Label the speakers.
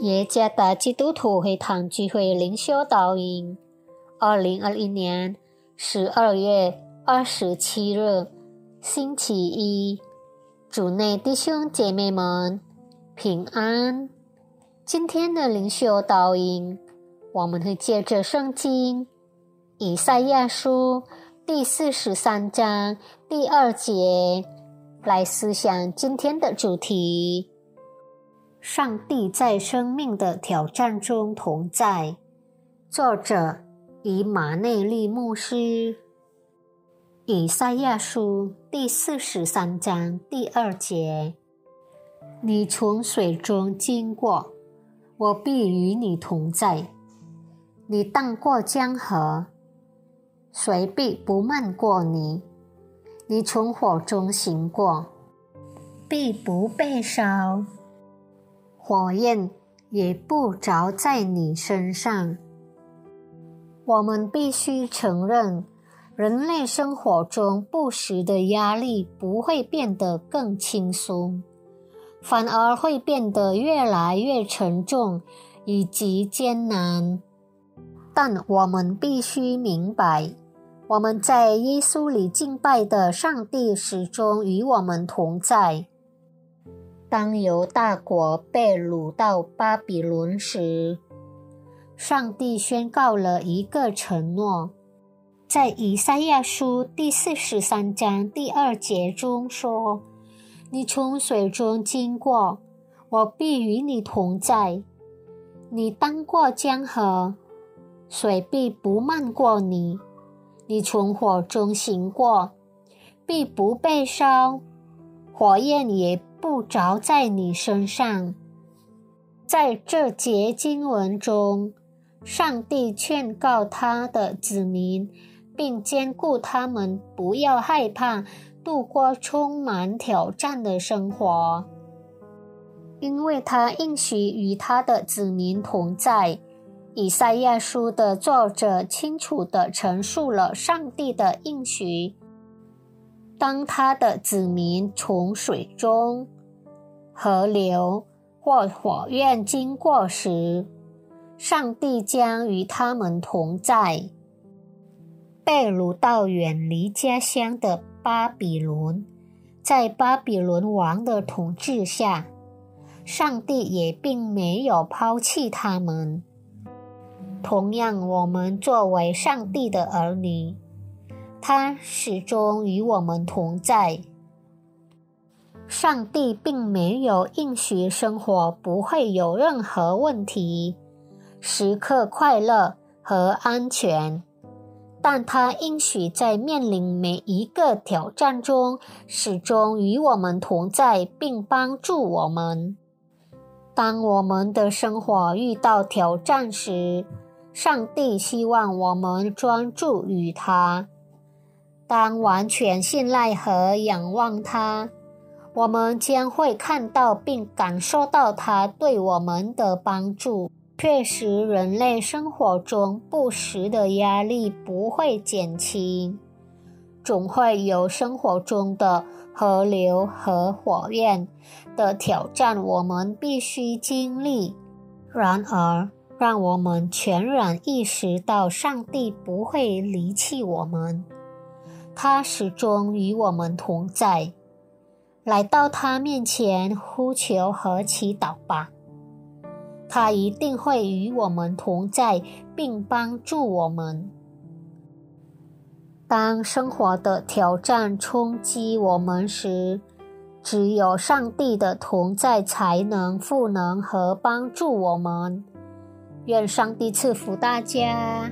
Speaker 1: 耶加达基督徒会堂聚会灵修导引，二零二一年十二月二十七日，星期一，主内弟兄姐妹们平安。今天的灵修导引，我们会借着圣经以赛亚书第四十三章第二节来思想今天的主题。上帝在生命的挑战中同在。作者以马内利牧师。以赛亚书第四十三章第二节：你从水中经过，我必与你同在；你荡过江河，水必不漫过你；你从火中行过，必不被烧。火焰也不着在你身上。我们必须承认，人类生活中不时的压力不会变得更轻松，反而会变得越来越沉重以及艰难。但我们必须明白，我们在耶稣里敬拜的上帝始终与我们同在。当犹大国被掳到巴比伦时，上帝宣告了一个承诺，在以赛亚书第四十三章第二节中说：“你从水中经过，我必与你同在；你当过江河，水必不漫过你；你从火中行过，必不被烧，火焰也。”不着在你身上。在这节经文中，上帝劝告他的子民，并兼顾他们不要害怕度过充满挑战的生活，因为他应许与他的子民同在。以赛亚书的作者清楚地陈述了上帝的应许：当他的子民从水中。河流或火焰经过时，上帝将与他们同在。被掳到远离家乡的巴比伦，在巴比伦王的统治下，上帝也并没有抛弃他们。同样，我们作为上帝的儿女，他始终与我们同在。上帝并没有应许生活不会有任何问题，时刻快乐和安全，但他应许在面临每一个挑战中，始终与我们同在，并帮助我们。当我们的生活遇到挑战时，上帝希望我们专注于他，当完全信赖和仰望他。我们将会看到并感受到他对我们的帮助，确实，人类生活中不时的压力不会减轻，总会有生活中的河流和火焰的挑战，我们必须经历。然而，让我们全然意识到，上帝不会离弃我们，他始终与我们同在。来到他面前呼求和祈祷吧，他一定会与我们同在，并帮助我们。当生活的挑战冲击我们时，只有上帝的同在才能赋能和帮助我们。愿上帝赐福大家。